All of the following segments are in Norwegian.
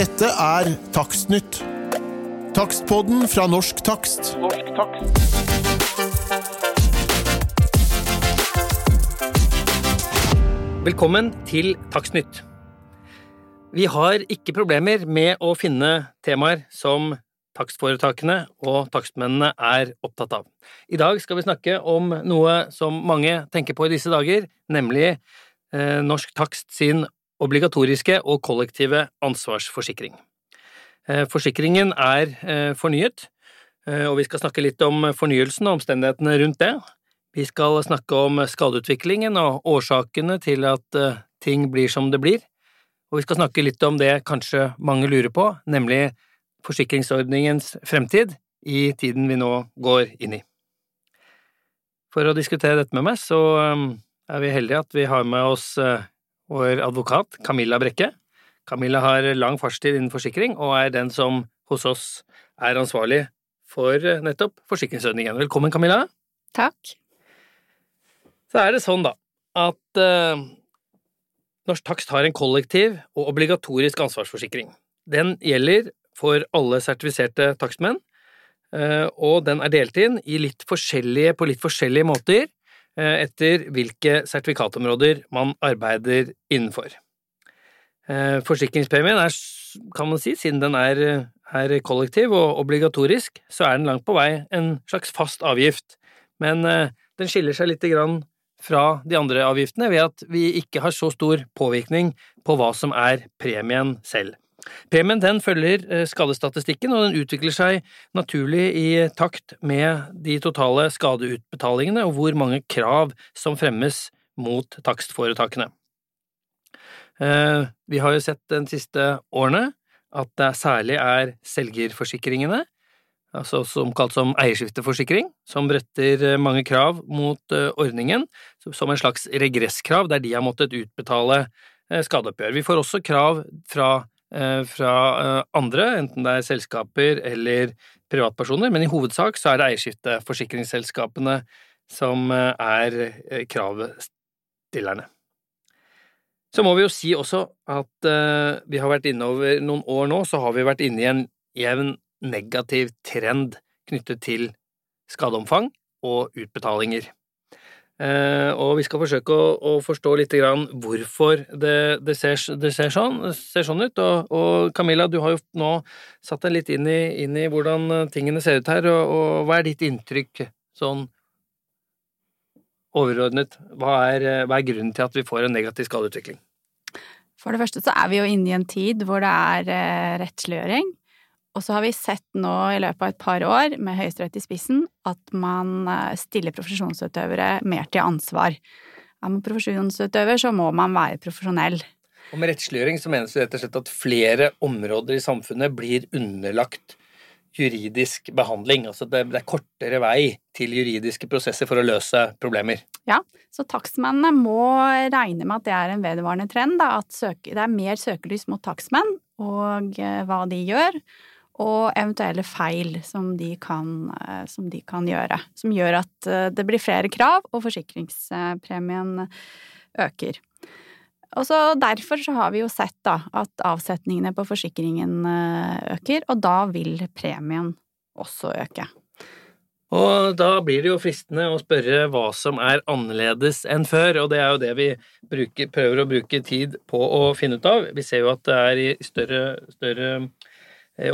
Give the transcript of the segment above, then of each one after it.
Dette er Takstnytt. Takstpodden fra Norsk Takst. Norsk takst. Velkommen til Takstnytt. Vi har ikke problemer med å finne temaer som takstforetakene og takstmennene er opptatt av. I dag skal vi snakke om noe som mange tenker på i disse dager, nemlig eh, Norsk Takst sin obligatoriske og kollektive ansvarsforsikring. Eh, forsikringen er eh, fornyet, eh, og vi skal snakke litt om fornyelsen og omstendighetene rundt det. Vi skal snakke om skadeutviklingen og årsakene til at ting blir som det blir, og vi skal snakke litt om det kanskje mange lurer på, nemlig forsikringsordningens fremtid i tiden vi nå går inn i. For å diskutere dette med meg, så er vi heldige at vi har med oss vår advokat Camilla Brekke. Camilla har lang fartstid innen forsikring, og er den som hos oss er ansvarlig for nettopp forsikringsordningen. Velkommen, Camilla. Takk. Så er det sånn, da, at uh, Norsk Takst har en kollektiv og obligatorisk ansvarsforsikring. Den gjelder for alle sertifiserte takstmenn, eh, og den er delt inn i litt forskjellige, på litt forskjellige måter etter hvilke sertifikatområder man arbeider innenfor. Eh, Forsikringspremien er, kan man si, siden den er, er kollektiv og obligatorisk, så er den langt på vei en slags fast avgift, men den skiller seg lite grann fra de andre avgiftene ved at vi ikke har så stor påvirkning på hva som er premien selv. Premien den følger eh, skadestatistikken, og den utvikler seg naturlig i takt med de totale skadeutbetalingene og hvor mange krav som fremmes mot takstforetakene. Eh, Vi har jo sett de siste årene at det særlig er selgerforsikringene, altså som kalt som eierskifteforsikring, som bretter eh, mange krav mot ordningen, som en slags regresskrav der de har måttet utbetale skadeoppgjør. Vi får også krav fra, fra andre, enten det er selskaper eller privatpersoner, men i hovedsak så er det eierskifteforsikringsselskapene som er kravstillerne. Så må vi jo si også at vi har vært inne over noen år nå, så har vi vært inne i en jevn negativ trend knyttet til skadeomfang og utbetalinger. Eh, og vi skal forsøke å, å forstå litt hvorfor det, det, ser, det ser, sånn, ser, sånn, ut. Og, og, Camilla, du har jo nå satt deg litt inn i, inn i hvordan tingene ser ut her, og, og, hva er ditt inntrykk sånn overordnet? Hva er, hva er grunnen til at vi får en negativ skadeutvikling? For det første så er vi jo inne i en tid hvor det er eh, rettsliggjøring. Og så har vi sett nå i løpet av et par år, med Høyesterett i spissen, at man eh, stiller profesjonsutøvere mer til ansvar. Er man profesjonsutøver, så må man være profesjonell. Og med rettsliggjøring så menes det rett og slett at flere områder i samfunnet blir underlagt juridisk behandling. Altså det er kortere vei til juridiske prosesser for å løse problemer. Ja, så takstmennene må regne med at det er en vedvarende trend, da, at det er mer søkelys mot takstmenn og eh, hva de gjør og eventuelle feil som de, kan, eh, som de kan gjøre. Som gjør at eh, det blir flere krav, og forsikringspremien øker. Og så Derfor så har vi jo sett da at avsetningene på forsikringen eh, øker, og da vil premien også øke. Og da blir det jo fristende å spørre hva som er annerledes enn før, og det er jo det vi bruker, prøver å bruke tid på å finne ut av. Vi ser jo at det er i større, større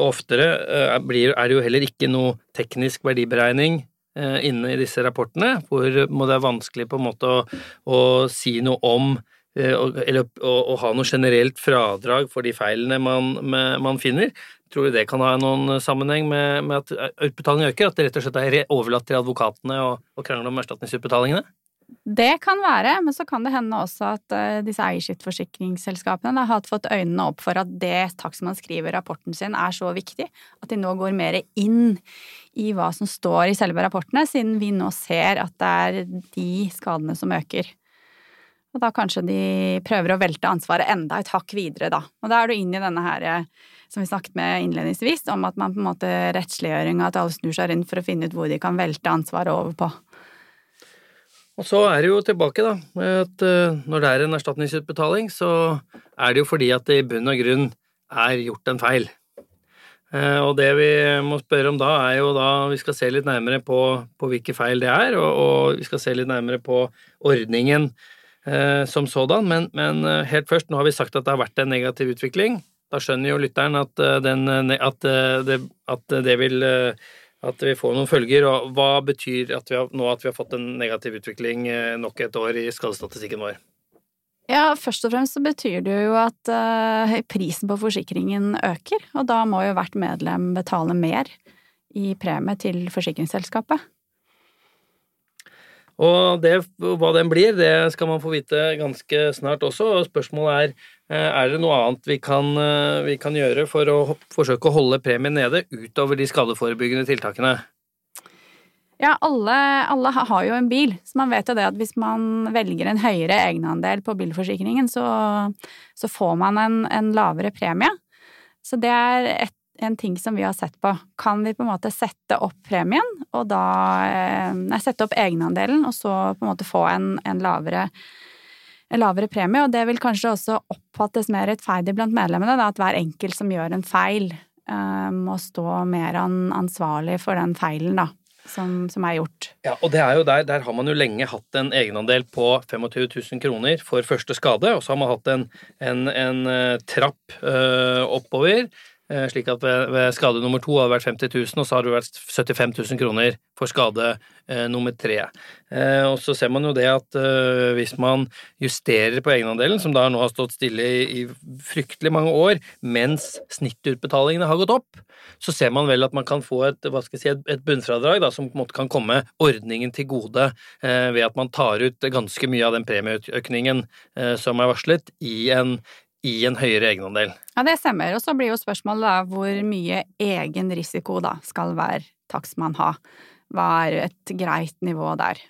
oftere eh, er det jo heller ikke noe teknisk verdiberegning eh, inne i disse rapportene, hvor det er vanskelig på en måte å, å si noe om eller å, å, ha noe generelt fradrag for de feilene man, man, finner. Tror du det kan ha noen sammenheng med, med at utbetalingen øker? At det rett og slett er overlatt til advokatene å krangle om erstatningsutbetalingene? Det kan være, men så kan det hende også at uh, disse eierskiftforsikringsselskapene har fått øynene opp for at det takstmann skriver i rapporten sin er så viktig at de nå går mer inn i hva som står i selve rapportene, siden vi nå ser at det er de skadene som øker. Og da kanskje de prøver å velte ansvaret enda et hakk videre, da. Og da er du inn i denne her eh, som vi snakket med innledningsvis, om at man på en måte rettsliggjøring, til alle snur seg rundt for å finne ut hvor de kan velte ansvaret over på. Og så er det jo tilbake, da, at eh, når det er en erstatningsutbetaling, så er det jo fordi at det i bunn og grunn er gjort en feil. Eh, og det vi må spørre om da, er jo da Vi skal se litt nærmere på, på hvilke feil det er, og, og, vi skal se litt nærmere på ordningen eh, som sådan. Men, men, eh, helt først, nå har vi sagt at det har vært en negativ utvikling. Da skjønner jo lytteren at, den, at, det, at det vil at vi får noen følger, og hva betyr at vi har, nå at vi har fått en negativ utvikling nok et år i skadestatistikken vår? Ja, først og fremst så betyr det jo at uh, prisen på forsikringen øker, og da må jo hvert medlem betale mer i premie til forsikringsselskapet. Og det, hva den blir, det skal man få vite ganske snart også. og Spørsmålet er eh, er det noe annet vi kan, eh, vi kan gjøre for å forsøke å holde premien nede utover de skadeforebyggende tiltakene? Ja, alle, alle, har jo en bil, så man vet jo det at hvis man velger en høyere egenandel på bilforsikringen, så, så får man en, en, lavere premie. Så det er et, en ting som vi har sett på. Kan vi på en måte sette opp premien, og da eh, Nei, sette opp egenandelen, og så på en måte få en, en lavere lavere premie, og det vil kanskje også oppfattes mer rettferdig blant medlemmene, da, at hver enkelt som gjør en feil, eh, må stå mer ansvarlig for den feilen, da som, som, er gjort. Ja, og det er jo der, der har man jo lenge hatt en egenandel på 25 000 kroner for første skade, og så har man hatt en, en, en uh, trapp uh, oppover Eh, slik at ved, skade nummer to har det vært 50 000, og så har det vært 75 000 kroner for skade eh, nummer tre. Eh, og så ser man jo det at eh, hvis man justerer på egenandelen, som da nå har stått stille i, fryktelig mange år, mens snittutbetalingene har gått opp, så ser man vel at man kan få et, hva skal jeg si, et, bunnfradrag da, som på en måte kan komme ordningen til gode eh, ved at man tar ut ganske mye av den premieøkningen eh, som er varslet, i en i en høyere egenandel. Ja, det stemmer. Og så blir jo spørsmålet da hvor mye egen risiko da skal hver takstmann ha. Hva er et greit nivå der?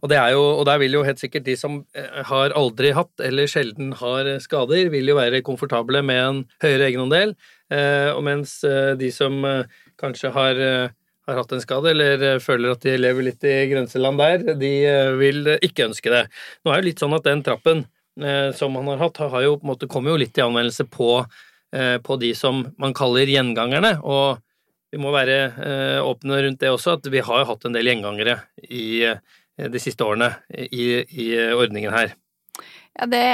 Og, det er jo, og der vil jo helt sikkert de som eh, har aldri hatt eller sjelden har skader, vil jo være komfortable med en høyere egenandel, eh, og mens eh, de som kanskje har har hatt en skade, eller føler at de lever litt i grenseland der, de vil ikke ønske det. Nå er det litt sånn at den trappen Eh, som han har hatt, har jo, på en måte, kommer jo litt i anvendelse på, eh, på, de som man kaller gjengangerne. Og vi må være eh, åpne rundt det også, at vi har jo hatt en del gjengangere i de siste årene i, i ordningen her. Ja, det,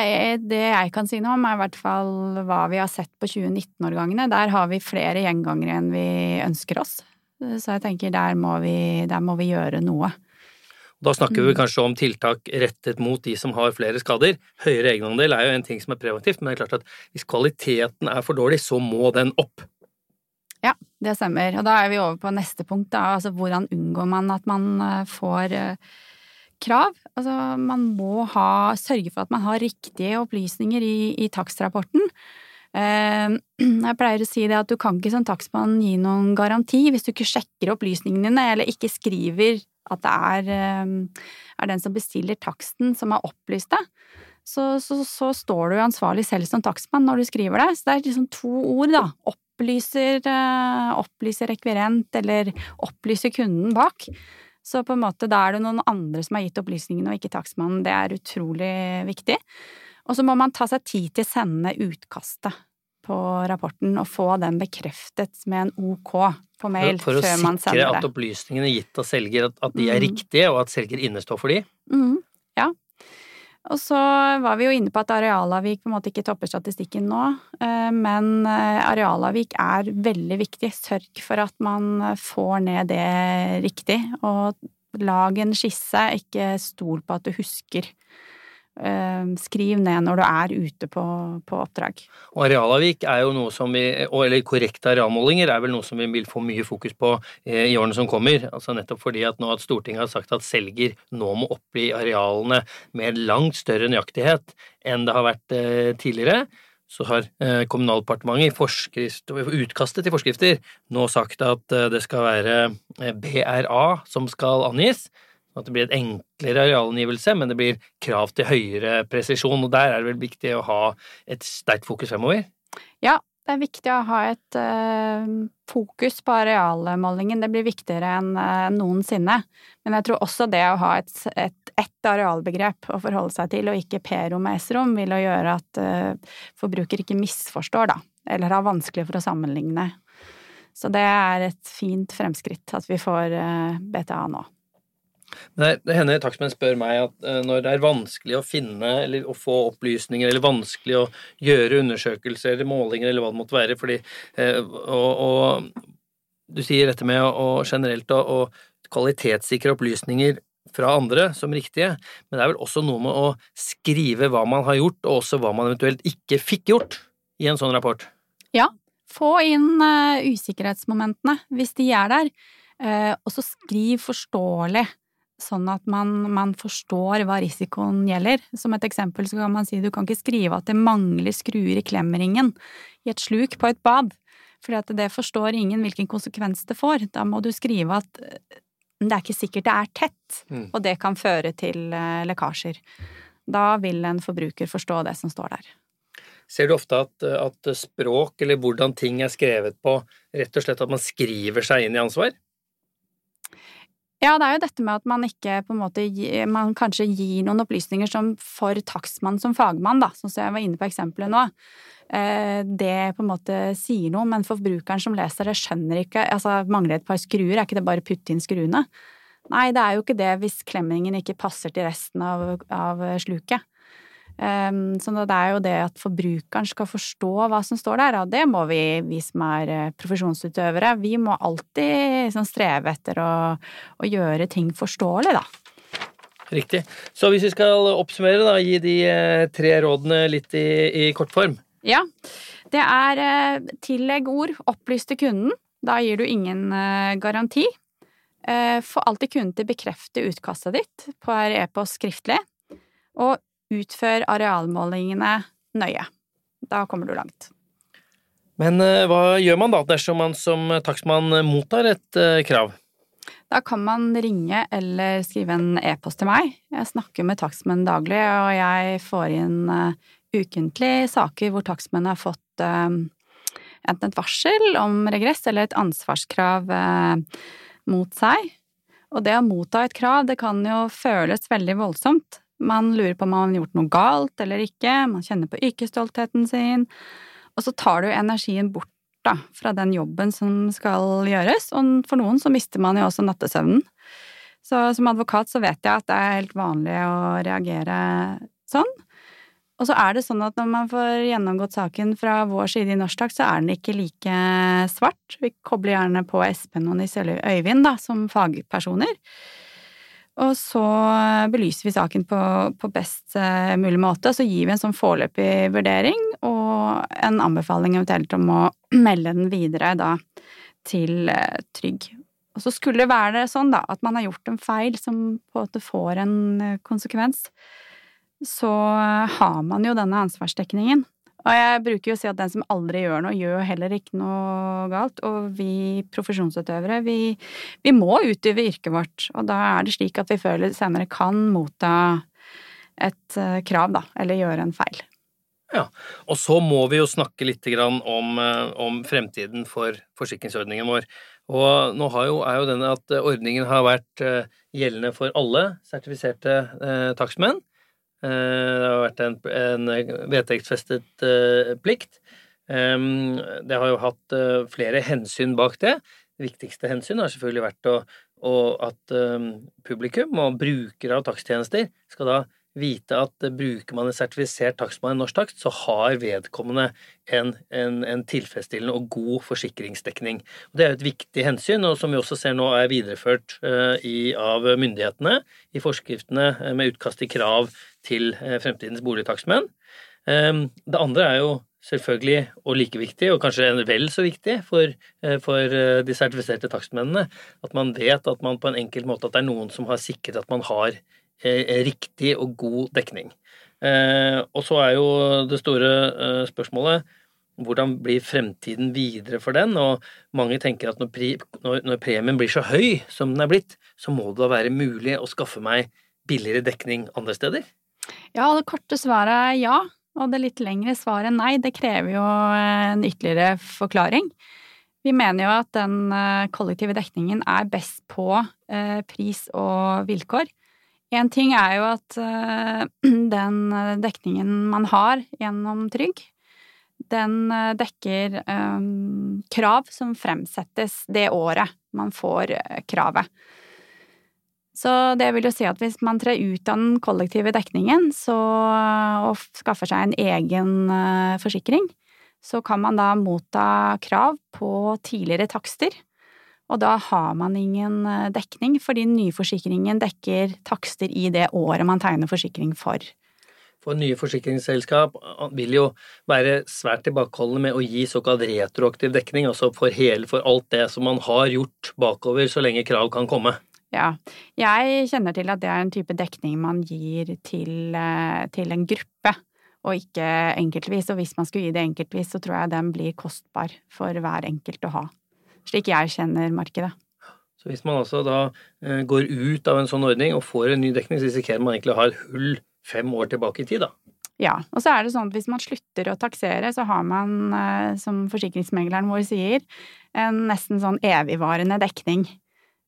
det, jeg kan si noe om, er i hvert fall hva vi har sett på 2019-årgangene. Der har vi flere gjengangere enn vi ønsker oss. Så jeg tenker der må vi, der må vi gjøre noe. Da snakker vi mm. kanskje om tiltak rettet mot de som har flere skader. Høyere egenandel er jo en ting som er preventivt, men det er klart at hvis kvaliteten er for dårlig, så må den opp. Ja, det stemmer. Og da er vi over på neste punkt, da. Altså hvordan unngår man at man eh, får eh, krav? Altså man må ha, sørge for at man har riktige opplysninger i, i takstrapporten. Eh, jeg pleier å si det at du kan ikke som takstmann gi noen garanti hvis du ikke sjekker opplysningene dine, eller ikke skriver at det er, ehm, er, den som bestiller taksten, som har opplyst det, så, så, så, står du ansvarlig selv som takstmann når du skriver det. Så det er liksom to ord, da. Opplyser, eh, opplyser rekvirent, eller opplyser kunden bak. Så på en måte da er det noen andre som har gitt opplysningene, og ikke takstmannen. Det er utrolig viktig. Og så må man ta seg tid til å sende utkastet på rapporten og få den bekreftet med en OK på mail før man sender det. For å sikre at opplysningene gitt av selger, at, at de er mm. riktige, og at selger innestår for de? Mm. Ja. Og så var vi jo inne på at arealavvik på en måte ikke topper statistikken nå, eh, men eh, arealavvik er veldig viktig. Sørg for at man får ned det riktig, og lag en skisse, ikke stol på at du husker skriv ned når du er ute på, på, oppdrag. Og arealavvik er jo noe som vi, eller korrekte arealmålinger er vel noe som vi vil få mye fokus på eh, i årene som kommer. altså Nettopp fordi at nå at Stortinget har sagt at selger nå må oppgi arealene med langt større nøyaktighet enn det har vært eh, tidligere. Så har eh, Kommunaldepartementet i utkastet til forskrifter nå sagt at det skal være BRA som skal angis at det blir et enklere arealangivelse, men det blir krav til høyere presisjon. Og der er det vel viktig å ha et sterkt fokus fremover? Ja, det er viktig å ha et uh, fokus på arealmålingen. Det blir viktigere enn uh, noensinne. Men jeg tror også det å ha et, et, et arealbegrep å forholde seg til, og ikke P-rom og S-rom, vil gjøre at uh, forbruker ikke misforstår, da. Eller har vanskelig for å sammenligne. Så det er et fint fremskritt at vi får BTA nå. Det, det hender takstmenn spør meg at uh, når det er vanskelig å finne eller å få opplysninger, eller vanskelig å gjøre undersøkelser eller målinger eller hva det måtte være, fordi uh, og, og, du sier dette med å, generelt å kvalitetssikre opplysninger fra andre som riktige, men det er vel også noe med å skrive hva man har gjort, og også hva man eventuelt ikke fikk gjort i en sånn rapport? Ja, få inn uh, usikkerhetsmomentene hvis de er der, og så skriv forståelig sånn at man, man, forstår hva risikoen gjelder. Som et eksempel så kan man si du kan ikke skrive at det mangler skruer i klemringen i et sluk på et bad, fordi at det forstår ingen hvilken konsekvens det får. Da må du skrive at eh, det er ikke sikkert det er tett, mm. og det kan føre til eh, lekkasjer. Da vil en forbruker forstå det som står der. Ser du ofte at, at språk, eller hvordan ting er skrevet på, rett og slett at man skriver seg inn i ansvar? Ja, det er jo dette med at man ikke på en måte Man kanskje gir noen opplysninger som for takstmann som fagmann, da, sånn som jeg var inne på eksempelet nå. Eh, det på en måte sier noe, men forbrukeren som leser det, skjønner ikke Altså, mangler et par skruer, er ikke det bare å putte inn skruene? Nei, det er jo ikke det hvis klemmingen ikke passer til resten av, av sluket. Um, så det er jo det at forbrukeren skal forstå hva som står der, og det må vi, vi som er eh, profesjonsutøvere, vi må alltid sånn, streve etter å, å, gjøre ting forståelig, da. Riktig. Så hvis vi skal oppsummere, da, gi de eh, tre rådene litt i, i kortform? Ja. Det er eh, tillegg ord, opplys til kunden. Da gir du ingen garanti. Få alltid kunden til å bekrefte utkastet ditt på e-post skriftlig. Og utfør arealmålingene nøye. Da kommer du langt. Men eh, hva gjør man da dersom man som takstmann mottar et uh, krav? Da kan man ringe eller skrive en e-post til meg. Jeg snakker med takstmenn daglig, og jeg får inn uh, ukentlig saker hvor takstmenn har fått enten et varsel om regress eller et ansvarskrav mot seg. Og det å motta et krav, det kan jo føles veldig voldsomt. Man lurer på om man har gjort noe galt eller ikke, man kjenner på yrkesstoltheten sin, og så tar du energien bort da, fra den jobben som skal gjøres, og for noen så mister man jo også nattesøvnen. Så som advokat så vet jeg at det er helt vanlig å reagere sånn. Og så er det sånn at når man får gjennomgått saken fra vår side i Norsk så er den ikke like svart. Vi kobler gjerne på Espen og Nils Øyvind da, som fagpersoner. Og så belyser vi saken på, på, best eh, mulig måte, så gir vi en sånn foreløpig vurdering og en anbefaling eventuelt om å melde den videre da til eh, Trygg. Og så skulle det være sånn da, at man har gjort en feil som på en måte får en eh, konsekvens, så har man jo denne ansvarsdekningen. Og jeg bruker jo å si at den som aldri gjør noe, gjør heller ikke noe galt. Og vi profesjonsutøvere, vi, vi må utøve yrket vårt. Og da er det slik at vi før eller senere kan motta et eh, krav, da, eller gjøre en feil. Ja, og så må vi jo snakke litt om, eh, om fremtiden for forsikringsordningen vår. Og nå jo, er jo denne at ordningen har vært eh, gjeldende for alle sertifiserte eh, takstmenn. Eh, det har vært en, en vedtektsfestet uh, plikt. Det har jo hatt uh, flere hensyn bak det. Det viktigste hensyn har selvfølgelig vært å, å, at um, publikum og brukere av takstjenester skal da vite at bruker man en sertifisert takstmann i norsk takst, så har vedkommende en, en, en tilfredsstillende og god forsikringsdekning. Og det er et viktig hensyn, og som vi også ser nå er videreført uh, i, av myndighetene i forskriftene uh, med utkast til krav til uh, fremtidens boligtakstmenn. Um, det andre er jo selvfølgelig, og like viktig, og kanskje vel så viktig for, for, de sertifiserte takstmennene, at man vet at man på en enkel måte at det er noen som har sikret at man har Eh, riktig og god dekning. Eh, og så er jo det store eh, spørsmålet hvordan blir fremtiden videre for den? Og mange tenker at når, premien blir så høy som den er blitt, så må det da være mulig å skaffe meg billigere dekning andre steder? Ja, det korte svaret er ja. Og det litt lengre svaret nei, det krever jo en ytterligere forklaring. Vi mener jo at den eh, kollektive dekningen er best på eh, pris og vilkår. Én ting er jo at eh, den dekningen man har gjennom Trygg, den dekker krav som fremsettes det året man får kravet. Så det vil jo si at hvis man trer ut av den kollektive dekningen så, og skaffer seg en egen forsikring, så kan man da motta krav på tidligere takster. Og da har man ingen eh, dekning, fordi nyforsikringen dekker takster i det året man tegner forsikring for. For nye forsikringsselskap vil jo være svært tilbakeholdne med å gi såkalt retroaktiv dekning, altså for, hele, for alt det som man har gjort bakover så lenge krav kan komme. Ja, jeg kjenner til at det er en type dekning man gir til, eh, til en gruppe og ikke enkeltvis. Og hvis man skulle gi det enkeltvis, så tror jeg den blir kostbar for hver enkelt å ha. Slik jeg kjenner markedet. Så hvis man altså da eh, går ut av en sånn ordning og får en ny dekning, så risikerer man egentlig å ha et hull fem år tilbake i tid, da? Ja, og så er det sånn at hvis man slutter å taksere, så har man, eh, som forsikringsmegleren vår sier, en nesten sånn evigvarende dekning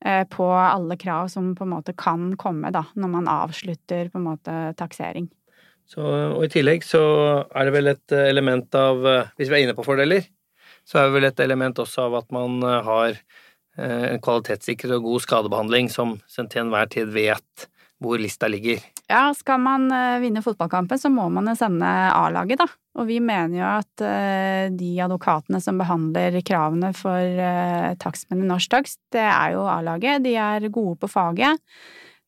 eh, på alle krav som på en måte kan komme, da, når man avslutter på en måte taksering. Så, og i tillegg så er det vel et element av Hvis vi er inne på fordeler, så er det vel et element også av at man eh, har eh, en kvalitetssikret og god skadebehandling som til enhver tid vet hvor lista ligger. Ja, skal man vinne fotballkampen, så må man sende A-laget, da. Og vi mener jo at de advokatene som behandler kravene for takstmenn i norsk takst, det er jo A-laget. De er gode på faget.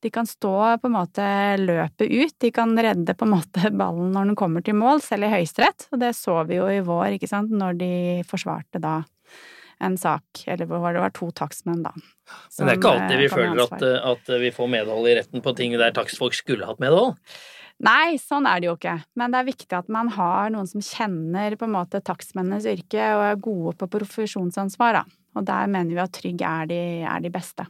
De kan stå på en måte løpet ut, de kan redde på en måte ballen når den kommer til mål, selv i Høyesterett. Og det så vi jo i vår, ikke sant, når de forsvarte da en sak, eller hvor det var to takstmenn, da. Men det er ikke alltid vi eh, føler at, at, vi får medhold i retten på ting der takstfolk skulle hatt medhold? Nei, sånn er det jo ikke. Men det er viktig at man har noen som kjenner på en måte takstmennenes yrke og er gode på profesjonsansvar, da. Og der mener vi at Trygg er de, er de beste.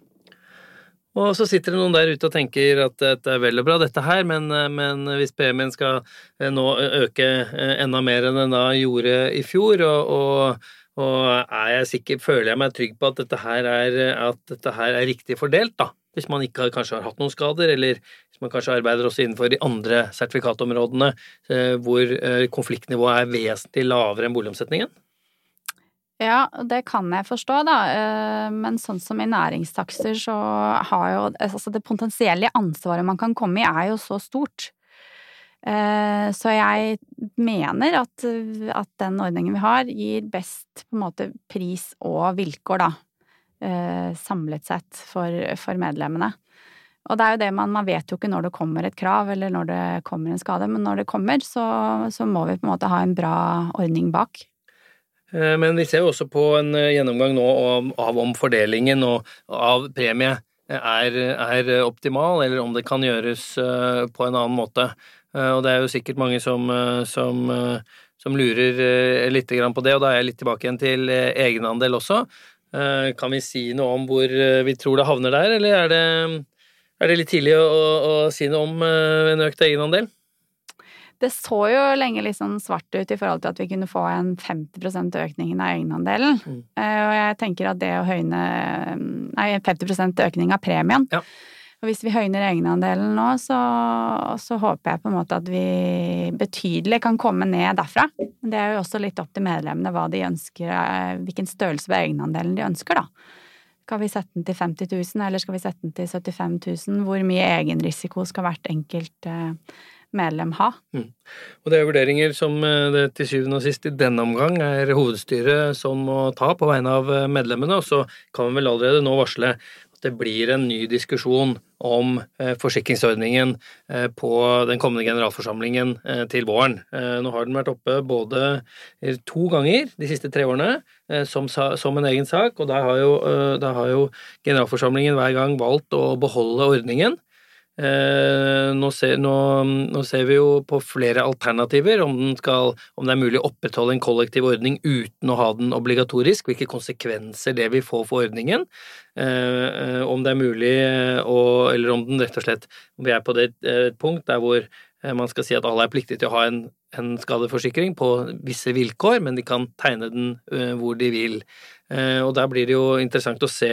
Og så sitter det noen der ute og tenker at det er vel og bra dette her, men, men hvis premien skal eh, nå øke eh, enda mer enn den da gjorde i fjor, og, og, og jeg sikker, føler jeg meg trygg på at dette er, at dette her er riktig fordelt, da? Hvis man ikke har, kanskje har hatt noen skader, eller hvis man kanskje arbeider også innenfor de andre sertifikatområdene eh, hvor konfliktnivået er vesentlig lavere enn boligomsetningen? Ja, det kan jeg forstå, da. Eh, men sånn som i næringstakster, så har jo Altså, det potensielle ansvaret man kan komme i, er jo så stort. Eh, så jeg mener at, at den ordningen vi har, gir best på en måte pris og vilkår, da. Eh, samlet sett for, for medlemmene. Og det er jo det man Man vet jo ikke når det kommer et krav, eller når det kommer en skade, men når det kommer, så, så må vi på en måte ha en bra ordning bak. Eh, men vi ser jo også på en eh, gjennomgang nå av om fordelingen og av premie er, er, optimal, eller om det kan gjøres eh, på en annen måte. Og det er jo sikkert mange som, som, som lurer litt på det, og da er jeg litt tilbake igjen til egenandel også. Kan vi si noe om hvor vi tror det havner der, eller er det, er det litt tidlig å, å, si noe om en økt egenandel? Det så jo lenge litt sånn svart ut i forhold til at vi kunne få en 50% økning av egenandelen. Mm. Uh, og jeg tenker at det å høyne Nei, 50% økning av premien. Ja. Og hvis vi høyner egenandelen nå, så, så, håper jeg på en måte at vi betydelig kan komme ned derfra. Det er jo også litt opp til medlemmene hva de ønsker, eh, hvilken størrelse på egenandelen de ønsker, da. Skal vi sette den til 50 000, eller skal vi sette den til 75 000? Hvor mye egenrisiko skal hvert enkelt uh, medlem ha. Mm. Og det er vurderinger som eh, det til syvende og sist i denne omgang er hovedstyret som må ta på vegne av eh, medlemmene, og så kan vi vel allerede nå varsle at det blir en ny diskusjon om eh, forsikringsordningen på den kommende generalforsamlingen til våren. Nå har den vært oppe både to ganger de siste tre årene som, en egen sak, og da har, har jo generalforsamlingen hver gang valgt å beholde ordningen. Eh, nå ser, nå, nå ser, vi jo på flere alternativer, om, skal, om, det er mulig å opprettholde en kollektiv ordning uten å ha den obligatorisk, hvilke konsekvenser det vil få for ordningen. Eh, eh, om det er mulig å Eller om den rett og slett vi er på det et punkt der hvor man skal si at alle er pliktige til å ha en en skadeforsikring på visse vilkår, men de kan tegne den eh, hvor de vil. Eh, og der blir det jo interessant å se,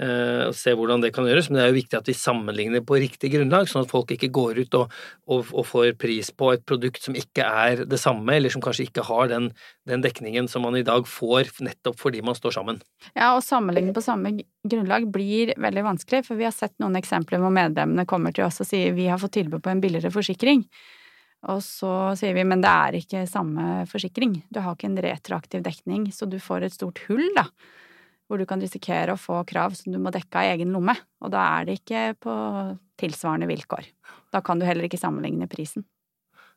eh, å se hvordan det kan gjøres, men det er jo viktig at vi sammenligner på riktig grunnlag, sånn at folk ikke går ut og, og, og får pris på et produkt som ikke er det samme, eller som kanskje ikke har den, den dekningen som man i dag får nettopp fordi man står sammen. Ja, og sammenligne på samme grunnlag blir veldig vanskelig, for vi har sett noen eksempler hvor medlemmene kommer til oss og sier vi har fått tilbud på en billigere forsikring. Og så sier vi men det er ikke samme forsikring, du har ikke en retroaktiv dekning, så du får et stort hull, da. Hvor du kan risikere å få krav som du må dekke av egen lomme, og da er det ikke på tilsvarende vilkår. Da kan du heller ikke sammenligne prisen.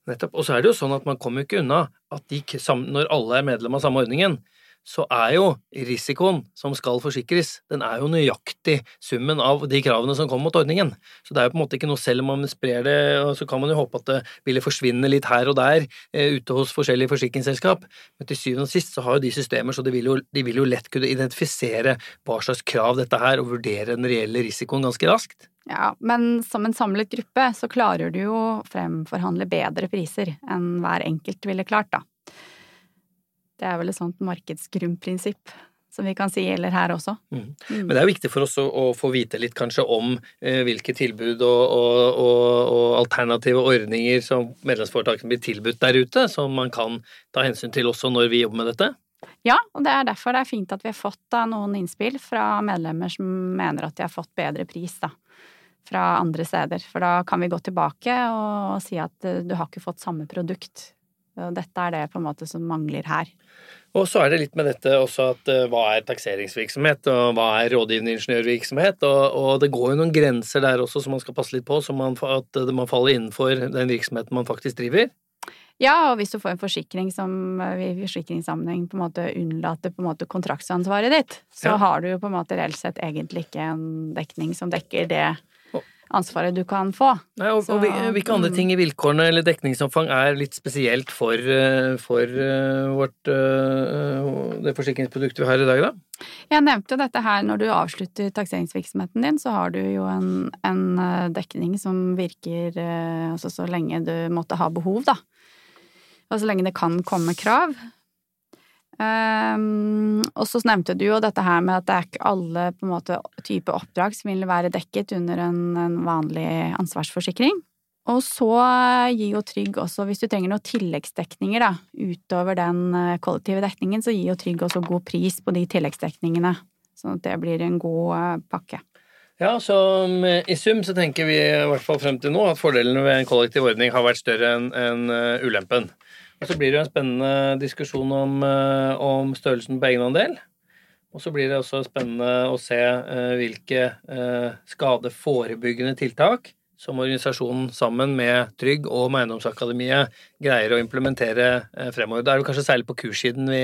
Nettopp. Og så er det jo sånn at man kommer ikke unna at de, når alle er medlem av samme ordningen, så er jo risikoen som skal forsikres, den er jo nøyaktig summen av de kravene som kommer mot ordningen. Så det er jo på en måte ikke noe selv om man sprer det, og så kan man jo håpe at det ville forsvinne litt her og der eh, ute hos forskjellige forsikringsselskap, men til syvende og sist så har jo de systemer, så de vil jo, de vil jo lett kunne identifisere hva slags krav dette er, og vurdere den reelle risikoen ganske raskt. Ja, men som en samlet gruppe så klarer du jo fremforhandle bedre priser enn hver enkelt ville klart, da. Det er vel et sånt markedsgrunnprinsipp som vi kan si gjelder her også. Mm. Men det er jo viktig for oss å, å få vite litt kanskje om eh, hvilke tilbud og, og, og, og, alternative ordninger som medlemsforetakene blir tilbudt der ute, som man kan ta hensyn til også når vi jobber med dette. Ja, og det er derfor det er fint at vi har fått da, noen innspill fra medlemmer som mener at de har fått bedre pris da, fra andre steder. For da kan vi gå tilbake og, si at eh, du har ikke fått samme produkt. Dette er det på en måte som mangler her. Og så er det litt med dette også at uh, hva er takseringsvirksomhet, og hva er rådgivende ingeniørvirksomhet, og, og, det går jo noen grenser der også som man skal passe litt på, så man, at uh, man faller innenfor den virksomheten man faktisk driver. Ja, og hvis du får en forsikring som i forsikringssammenheng på en måte unnlater på en måte kontraktsansvaret ditt, så Ja. har du jo på en måte reelt sett egentlig ikke en dekning som dekker det ansvaret du kan få. Nei, og, Så, og hvilke andre mm. ting i vilkårene eller dekningsomfang er litt spesielt for, uh, for uh, vårt, uh, det forsikringsproduktet vi har i dag, da? Jeg nevnte jo dette her når du avslutter takseringsvirksomheten din, så har du jo en, en eh, dekning som virker eh, altså så lenge du måtte ha behov, da. Og så lenge det kan komme krav. Ehm, og så nevnte du jo dette her med at det er ikke alle på en måte type oppdrag som vil være dekket under en, en vanlig ansvarsforsikring. Og så gir jo Trygg også, hvis du trenger noen tilleggsdekninger da, utover den eh, kollektive dekningen, så gir jo Trygg også god pris på de tilleggsdekningene. Sånn at det blir en god eh, pakke. Ja, så um, i sum så tenker vi i hvert fall frem til nå at fordelene ved en kollektiv ordning har vært større enn uh, ulempen. Og så blir det jo en spennende diskusjon om, uh, om størrelsen på egenandel. Og så blir det også spennende å se uh, hvilke uh, skadeforebyggende tiltak som organisasjonen sammen med Trygg og Eiendomsakademiet greier å implementere fremover. Da er det kanskje særlig på kurssiden vi,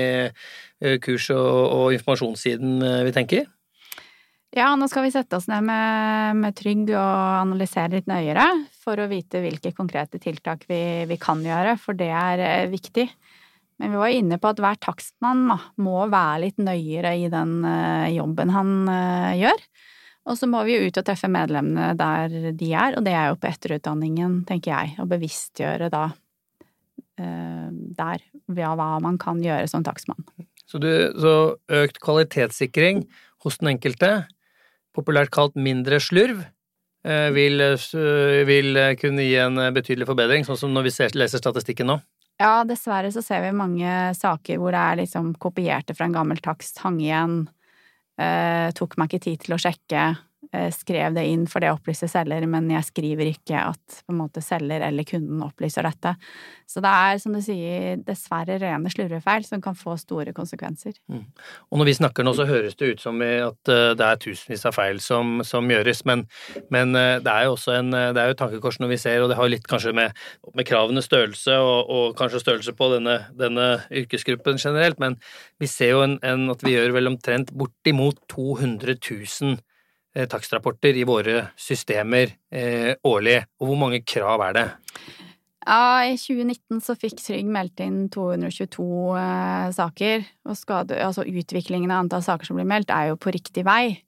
kurs- og, og informasjonssiden vi tenker? Ja, nå skal vi sette oss ned med, med Trygg og analysere litt nøyere for å vite hvilke konkrete tiltak vi, vi kan gjøre, for det er eh, viktig. Men vi var inne på at hver takstmann må være litt nøyere i den eh, jobben han eh, gjør. Og så må vi jo ut og treffe medlemmene der de er, og det er jo på etterutdanningen, tenker jeg. Å bevisstgjøre da der ja, hva man kan gjøre som takstmann. Så, så økt kvalitetssikring hos den enkelte, populært kalt mindre slurv, vil, eh, vil kunne gi en betydelig forbedring, sånn som når vi ser, leser statistikken nå. Ja, dessverre så ser vi mange saker hvor det er liksom kopierte fra en gammel takst, hang igjen, eh, tok meg ikke tid til å sjekke, eh, skrev det inn for det opplyser selger, men jeg skriver ikke at måte selger eller kunden opplyser dette. Så det er, som du sier, dessverre rene slurvefeil som kan få store konsekvenser. Og når vi snakker nå, så høres det ut som at eh, det er tusenvis av feil som, som gjøres, men, men eh, det er jo også en, eh, det er jo tankekors når vi ser, og det har litt kanskje med, med kravenes størrelse og, og kanskje størrelse på denne, denne yrkesgruppen generelt, men vi ser jo en, en, at vi gjør vel omtrent bortimot 200 000 eh, takstrapporter i våre systemer eh, årlig. Og hvor mange krav er det? Ja, i 2019 så fikk Trygg meldt inn 222 eh, saker, og skade, altså utviklingen av antall saker som blir meldt, er jo på riktig vei.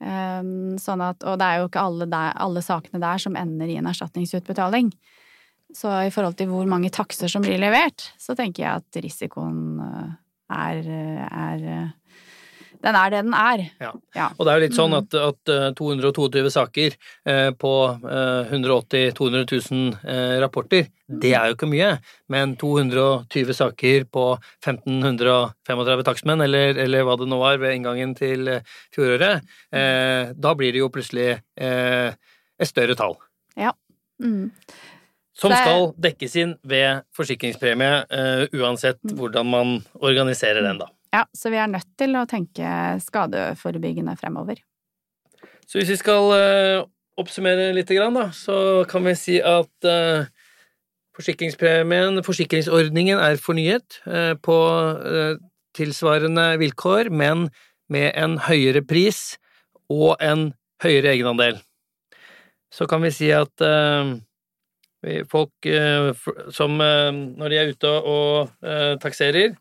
Um, sånn at, og det er jo ikke alle, der, alle sakene der som ender i en erstatningsutbetaling. Så i forhold til hvor mange takster som blir levert, så tenker jeg at risikoen eh, er, er Den er det den er. Ja. Ja. Og det er jo litt sånn Mm. at, at eh, 222 saker eh, på eh, 180 200 000 eh, rapporter, det er jo ikke mye. Men 220 saker på 1535 takstmenn, eller, eller hva det nå var ved inngangen til eh, fjoråret, eh, da blir det jo plutselig eh, et større tall. Mm. Som skal dekkes inn ved forsikringspremie, eh, uansett Mm. hvordan man organiserer den, da. Ja, så vi er nødt til å tenke skadeforebyggende fremover. Så hvis vi skal eh, oppsummere litt, da, så kan vi si at eh, forsikringspremien, forsikringsordningen, er fornyet eh, på tilsvarende vilkår, men med en høyere pris og en høyere egenandel. Så kan vi si at folk som når de er ute og takserer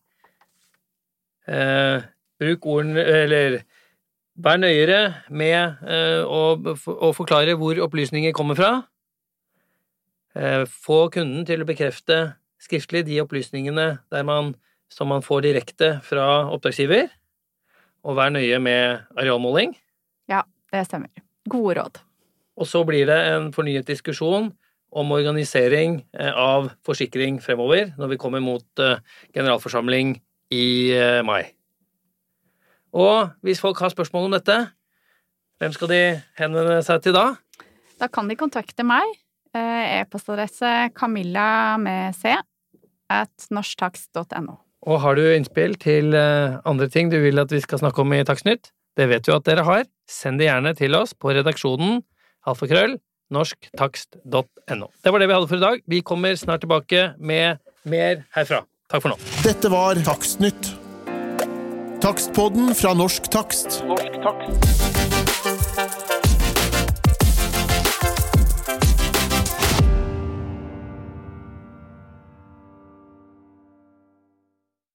eh, Bruk ordene Eller Vær nøyere med eh, å, å forklare hvor opplysninger kommer fra. Eh, få kunden til å bekrefte skriftlig de opplysningene der man, som man får direkte fra oppdragsgiver. Og vær nøye med arealmåling. Ja, Det stemmer. Gode råd. Og så blir det en fornyet diskusjon om organisering av forsikring fremover, når vi kommer mot generalforsamling i eh, mai. Og hvis folk har spørsmål om dette, hvem skal de henvende seg til da? Da kan de kontakte meg. Eh, E-postadresse camilla med c at norsktakst.no. Og har du innspill til eh, andre ting du vil at vi skal snakke om i Takstnytt? Det vet du at dere har. Send det gjerne til oss på redaksjonen alfakrøll norsktakst.no. Det var det vi hadde for i dag. Vi kommer snart tilbake med mer herfra. Takk for nå. Dette var Takstnytt. Takstpodden fra Norsk Takst. Norsk takst.